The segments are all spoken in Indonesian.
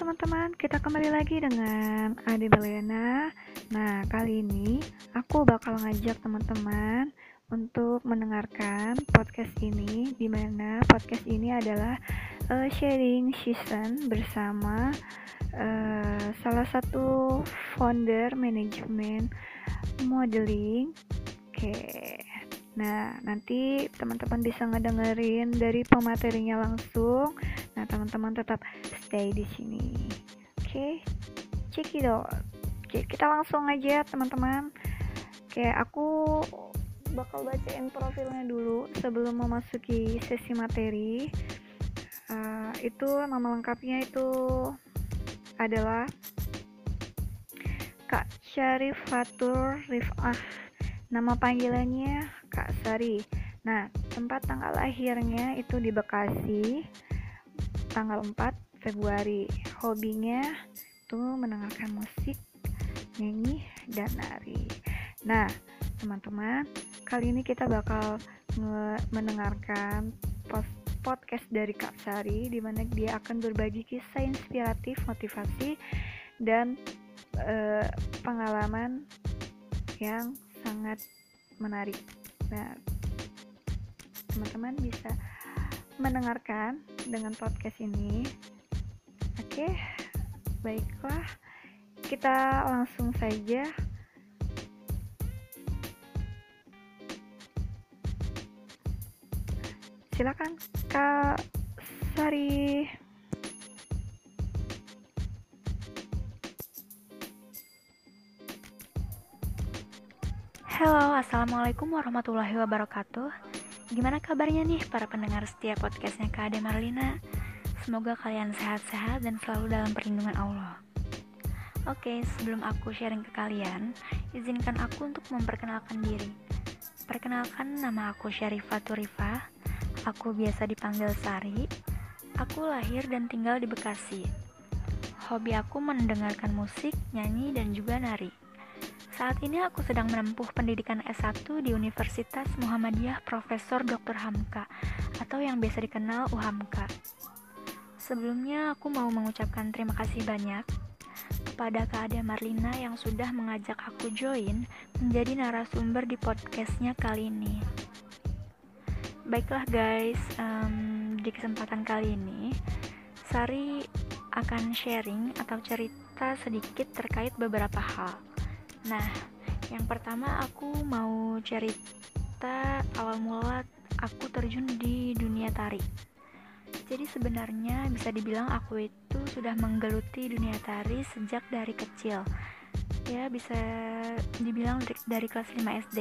teman-teman, kita kembali lagi dengan Ade Belena. Nah, kali ini aku bakal ngajak teman-teman untuk mendengarkan podcast ini, di mana podcast ini adalah uh, sharing season bersama uh, salah satu founder manajemen modeling. Oke. Nah, nanti teman-teman bisa ngedengerin dari pematerinya langsung. Nah, teman-teman tetap stay di sini. Oke, okay? out. Oke, kita langsung aja teman-teman. Oke, aku bakal bacain profilnya dulu sebelum memasuki sesi materi. Uh, itu nama lengkapnya itu adalah Kak Syarifatur Rifah. Nama panggilannya Kak Sari. Nah, tempat tanggal lahirnya itu di Bekasi, tanggal 4 Februari. Hobinya tuh mendengarkan musik, nyanyi, dan nari. Nah, teman-teman, kali ini kita bakal mendengarkan podcast dari Kak Sari di mana dia akan berbagi kisah inspiratif, motivasi, dan uh, pengalaman yang sangat menarik. Nah, teman-teman bisa mendengarkan dengan podcast ini Oke, baiklah, kita langsung saja. Silakan, Kak Sari. Halo, Assalamualaikum warahmatullahi wabarakatuh Gimana kabarnya nih para pendengar setiap podcastnya Kak Ade Marlina? Semoga kalian sehat-sehat dan selalu dalam perlindungan Allah. Oke, sebelum aku sharing ke kalian, izinkan aku untuk memperkenalkan diri. Perkenalkan nama aku Syarifah Turifah. Aku biasa dipanggil Sari. Aku lahir dan tinggal di Bekasi. Hobi aku mendengarkan musik, nyanyi, dan juga nari. Saat ini aku sedang menempuh pendidikan S1 di Universitas Muhammadiyah Profesor Dr. Hamka atau yang biasa dikenal UHAMKA. Sebelumnya aku mau mengucapkan terima kasih banyak kepada Kak Ada Marlina yang sudah mengajak aku join menjadi narasumber di podcastnya kali ini. Baiklah guys, um, di kesempatan kali ini Sari akan sharing atau cerita sedikit terkait beberapa hal. Nah, yang pertama aku mau cerita awal mula aku terjun di dunia tari. Jadi sebenarnya bisa dibilang aku itu sudah menggeluti dunia tari sejak dari kecil. Ya, bisa dibilang dari, kelas 5 SD.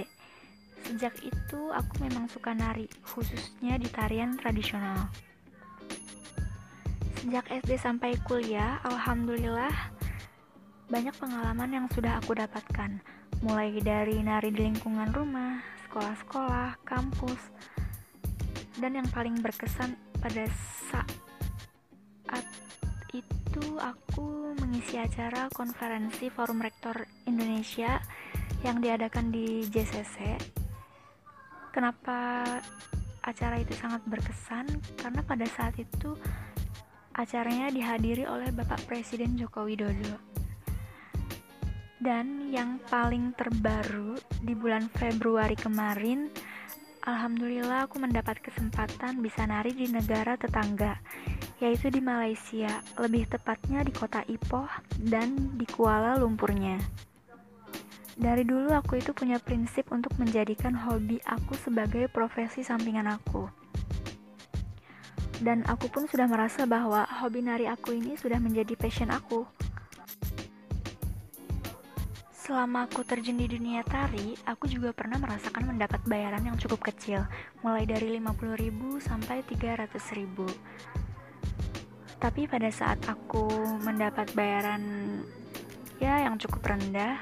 Sejak itu aku memang suka nari, khususnya di tarian tradisional. Sejak SD sampai kuliah, alhamdulillah banyak pengalaman yang sudah aku dapatkan, mulai dari nari di lingkungan rumah, sekolah-sekolah, kampus, dan yang paling berkesan pada saat itu aku mengisi acara konferensi Forum Rektor Indonesia yang diadakan di JCC. Kenapa acara itu sangat berkesan? Karena pada saat itu acaranya dihadiri oleh Bapak Presiden Joko Widodo. Dan yang paling terbaru di bulan Februari kemarin Alhamdulillah aku mendapat kesempatan bisa nari di negara tetangga, yaitu di Malaysia, lebih tepatnya di kota Ipoh dan di Kuala Lumpurnya. Dari dulu aku itu punya prinsip untuk menjadikan hobi aku sebagai profesi sampingan aku. Dan aku pun sudah merasa bahwa hobi nari aku ini sudah menjadi passion aku. Selama aku terjun di dunia tari, aku juga pernah merasakan mendapat bayaran yang cukup kecil, mulai dari 50.000 sampai 300.000. Tapi pada saat aku mendapat bayaran ya yang cukup rendah,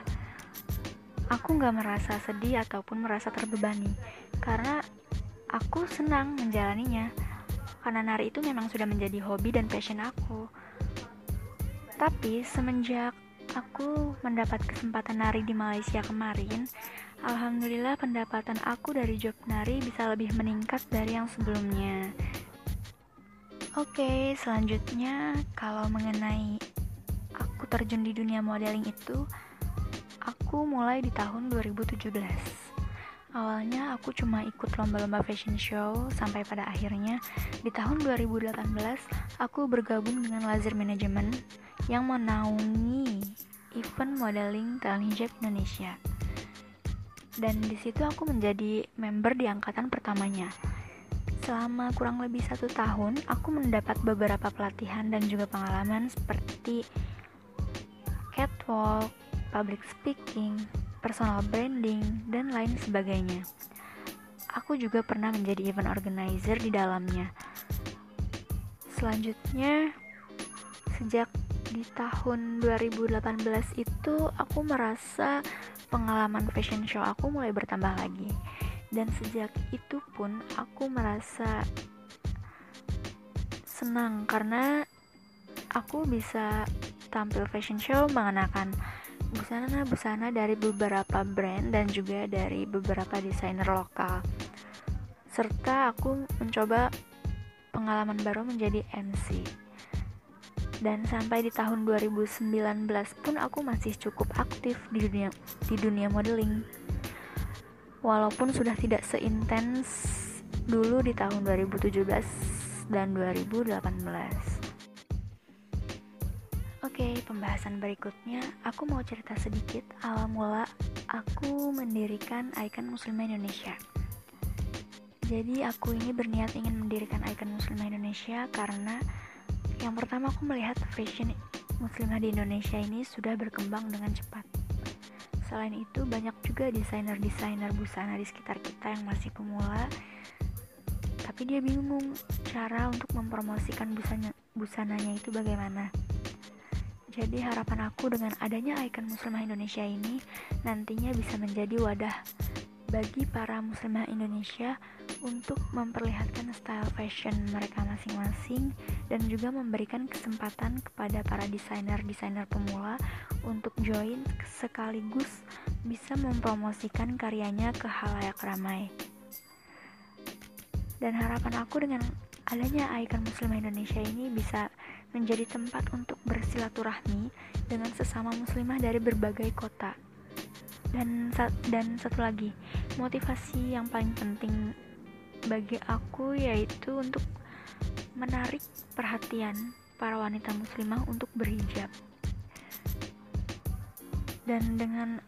aku nggak merasa sedih ataupun merasa terbebani, karena aku senang menjalaninya. Karena nari itu memang sudah menjadi hobi dan passion aku. Tapi semenjak aku mendapat kesempatan nari di Malaysia kemarin, alhamdulillah pendapatan aku dari job nari bisa lebih meningkat dari yang sebelumnya. Oke, selanjutnya kalau mengenai aku terjun di dunia modeling itu, aku mulai di tahun 2017. Awalnya aku cuma ikut lomba-lomba fashion show sampai pada akhirnya di tahun 2018 aku bergabung dengan Lazer Management yang menaungi event modeling talent hijab Indonesia. Dan di situ aku menjadi member di angkatan pertamanya. Selama kurang lebih satu tahun, aku mendapat beberapa pelatihan dan juga pengalaman seperti catwalk, public speaking, personal branding, dan lain sebagainya. Aku juga pernah menjadi event organizer di dalamnya. Selanjutnya, sejak di tahun 2018 itu aku merasa pengalaman fashion show aku mulai bertambah lagi. Dan sejak itu pun aku merasa senang karena aku bisa tampil fashion show mengenakan busana-busana dari beberapa brand dan juga dari beberapa desainer lokal. Serta aku mencoba pengalaman baru menjadi MC. Dan sampai di tahun 2019 pun aku masih cukup aktif di dunia di dunia modeling. Walaupun sudah tidak seintens dulu di tahun 2017 dan 2018. Oke, pembahasan berikutnya aku mau cerita sedikit awal mula aku mendirikan Icon Muslimah Indonesia. Jadi aku ini berniat ingin mendirikan Icon Muslimah Indonesia karena yang pertama aku melihat fashion muslimah di Indonesia ini sudah berkembang dengan cepat. Selain itu banyak juga desainer-desainer busana di sekitar kita yang masih pemula tapi dia bingung cara untuk mempromosikan busana busananya itu bagaimana. Jadi harapan aku dengan adanya ikon muslimah Indonesia ini nantinya bisa menjadi wadah bagi para muslimah Indonesia untuk memperlihatkan style fashion mereka masing-masing dan juga memberikan kesempatan kepada para desainer-desainer pemula untuk join sekaligus bisa mempromosikan karyanya ke halayak ramai. Dan harapan aku dengan adanya ikon muslimah Indonesia ini bisa menjadi tempat untuk bersilaturahmi dengan sesama muslimah dari berbagai kota. Dan dan satu lagi, motivasi yang paling penting bagi aku yaitu untuk menarik perhatian para wanita muslimah untuk berhijab. Dan dengan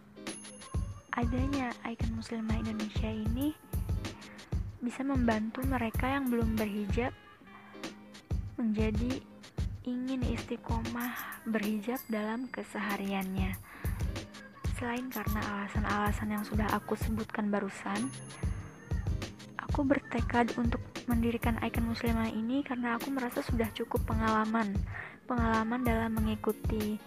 adanya ikon muslimah Indonesia ini bisa membantu mereka yang belum berhijab menjadi ingin istiqomah berhijab dalam kesehariannya. Selain karena alasan-alasan yang sudah aku sebutkan barusan, aku bertekad untuk mendirikan ikon muslimah ini karena aku merasa sudah cukup pengalaman. Pengalaman dalam mengikuti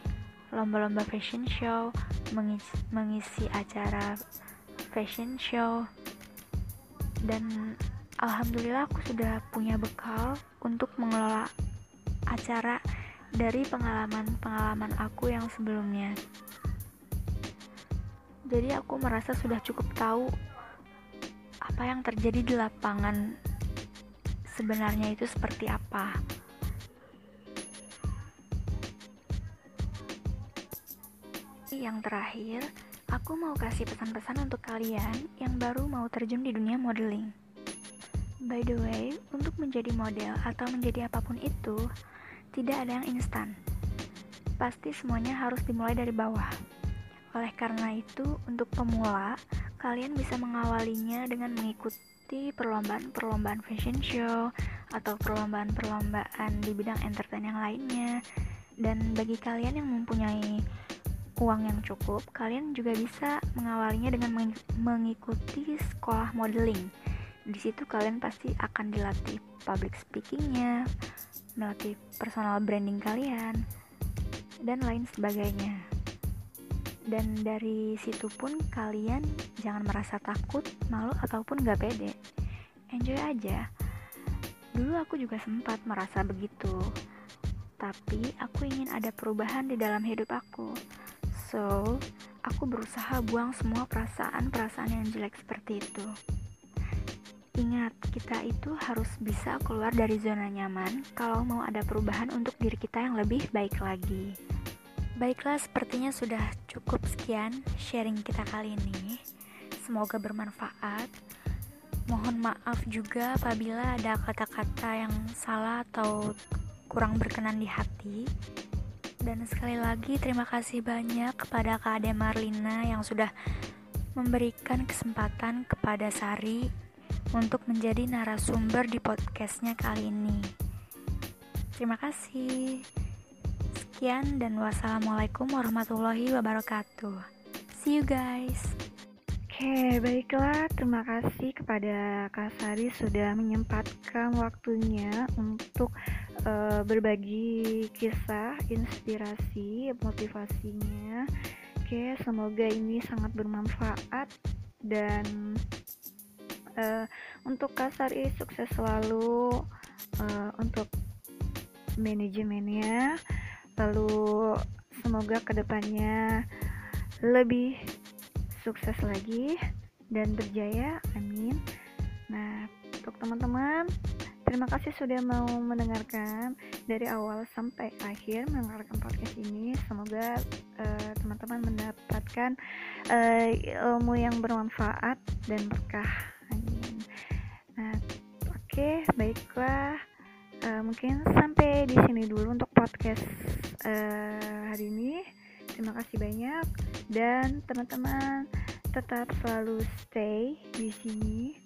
lomba-lomba fashion show, mengisi, mengisi acara fashion show, dan alhamdulillah aku sudah punya bekal untuk mengelola acara dari pengalaman-pengalaman aku yang sebelumnya. Jadi aku merasa sudah cukup tahu apa yang terjadi di lapangan sebenarnya itu seperti apa. Yang terakhir, aku mau kasih pesan-pesan untuk kalian yang baru mau terjun di dunia modeling. By the way, untuk menjadi model atau menjadi apa pun itu, tidak ada yang instan. Pasti semuanya harus dimulai dari bawah. Oleh karena itu, untuk pemula, kalian bisa mengawalinya dengan mengikuti perlombaan-perlombaan fashion show atau perlombaan-perlombaan di bidang entertain yang lainnya. Dan bagi kalian yang mempunyai uang yang cukup, kalian juga bisa mengawalinya dengan mengikuti sekolah modeling. Di situ kalian pasti akan dilatih public speakingnya, melatih personal branding kalian, dan lain sebagainya. Dan dari situ pun kalian jangan merasa takut, malu, ataupun gak pede. Enjoy aja. Dulu aku juga sempat merasa begitu, tapi aku ingin ada perubahan di dalam hidup aku. So, aku berusaha buang semua perasaan-perasaan yang jelek seperti itu. Ingat, kita itu harus bisa keluar dari zona nyaman kalau mau ada perubahan untuk diri kita yang lebih baik lagi. Baiklah, sepertinya sudah cukup sekian sharing kita kali ini. Semoga bermanfaat. Mohon maaf juga apabila ada kata-kata yang salah atau kurang berkenan di hati. Dan sekali lagi terima kasih banyak kepada Kak Ade Marlina yang sudah memberikan kesempatan kepada Sari untuk menjadi narasumber di podcastnya kali ini. Terima kasih. Sekian dan wassalamualaikum warahmatullahi wabarakatuh. See you guys. Oke, baiklah. Terima kasih kepada Kak Sari sudah menyempatkan waktunya untuk uh, berbagi kisah, inspirasi, motivasinya. Oke, semoga ini sangat bermanfaat dan uh, untuk Kak Sari sukses selalu uh, untuk manajemennya. Lalu semoga ke depannya lebih sukses lagi dan berjaya amin. Nah untuk teman-teman terima kasih sudah mau mendengarkan dari awal sampai akhir mendengarkan podcast ini. Semoga uh, teman-teman mendapatkan uh, ilmu yang bermanfaat dan berkah nah oke okay, baiklah uh, mungkin sampai di sini dulu untuk podcast uh, hari ini. Terima kasih banyak dan teman-teman tetap selalu stay di sini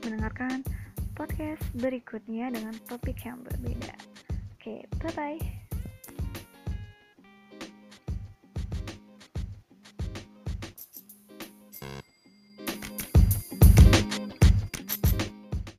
mendengarkan podcast berikutnya dengan topik yang berbeda. Oke, okay, bye bye.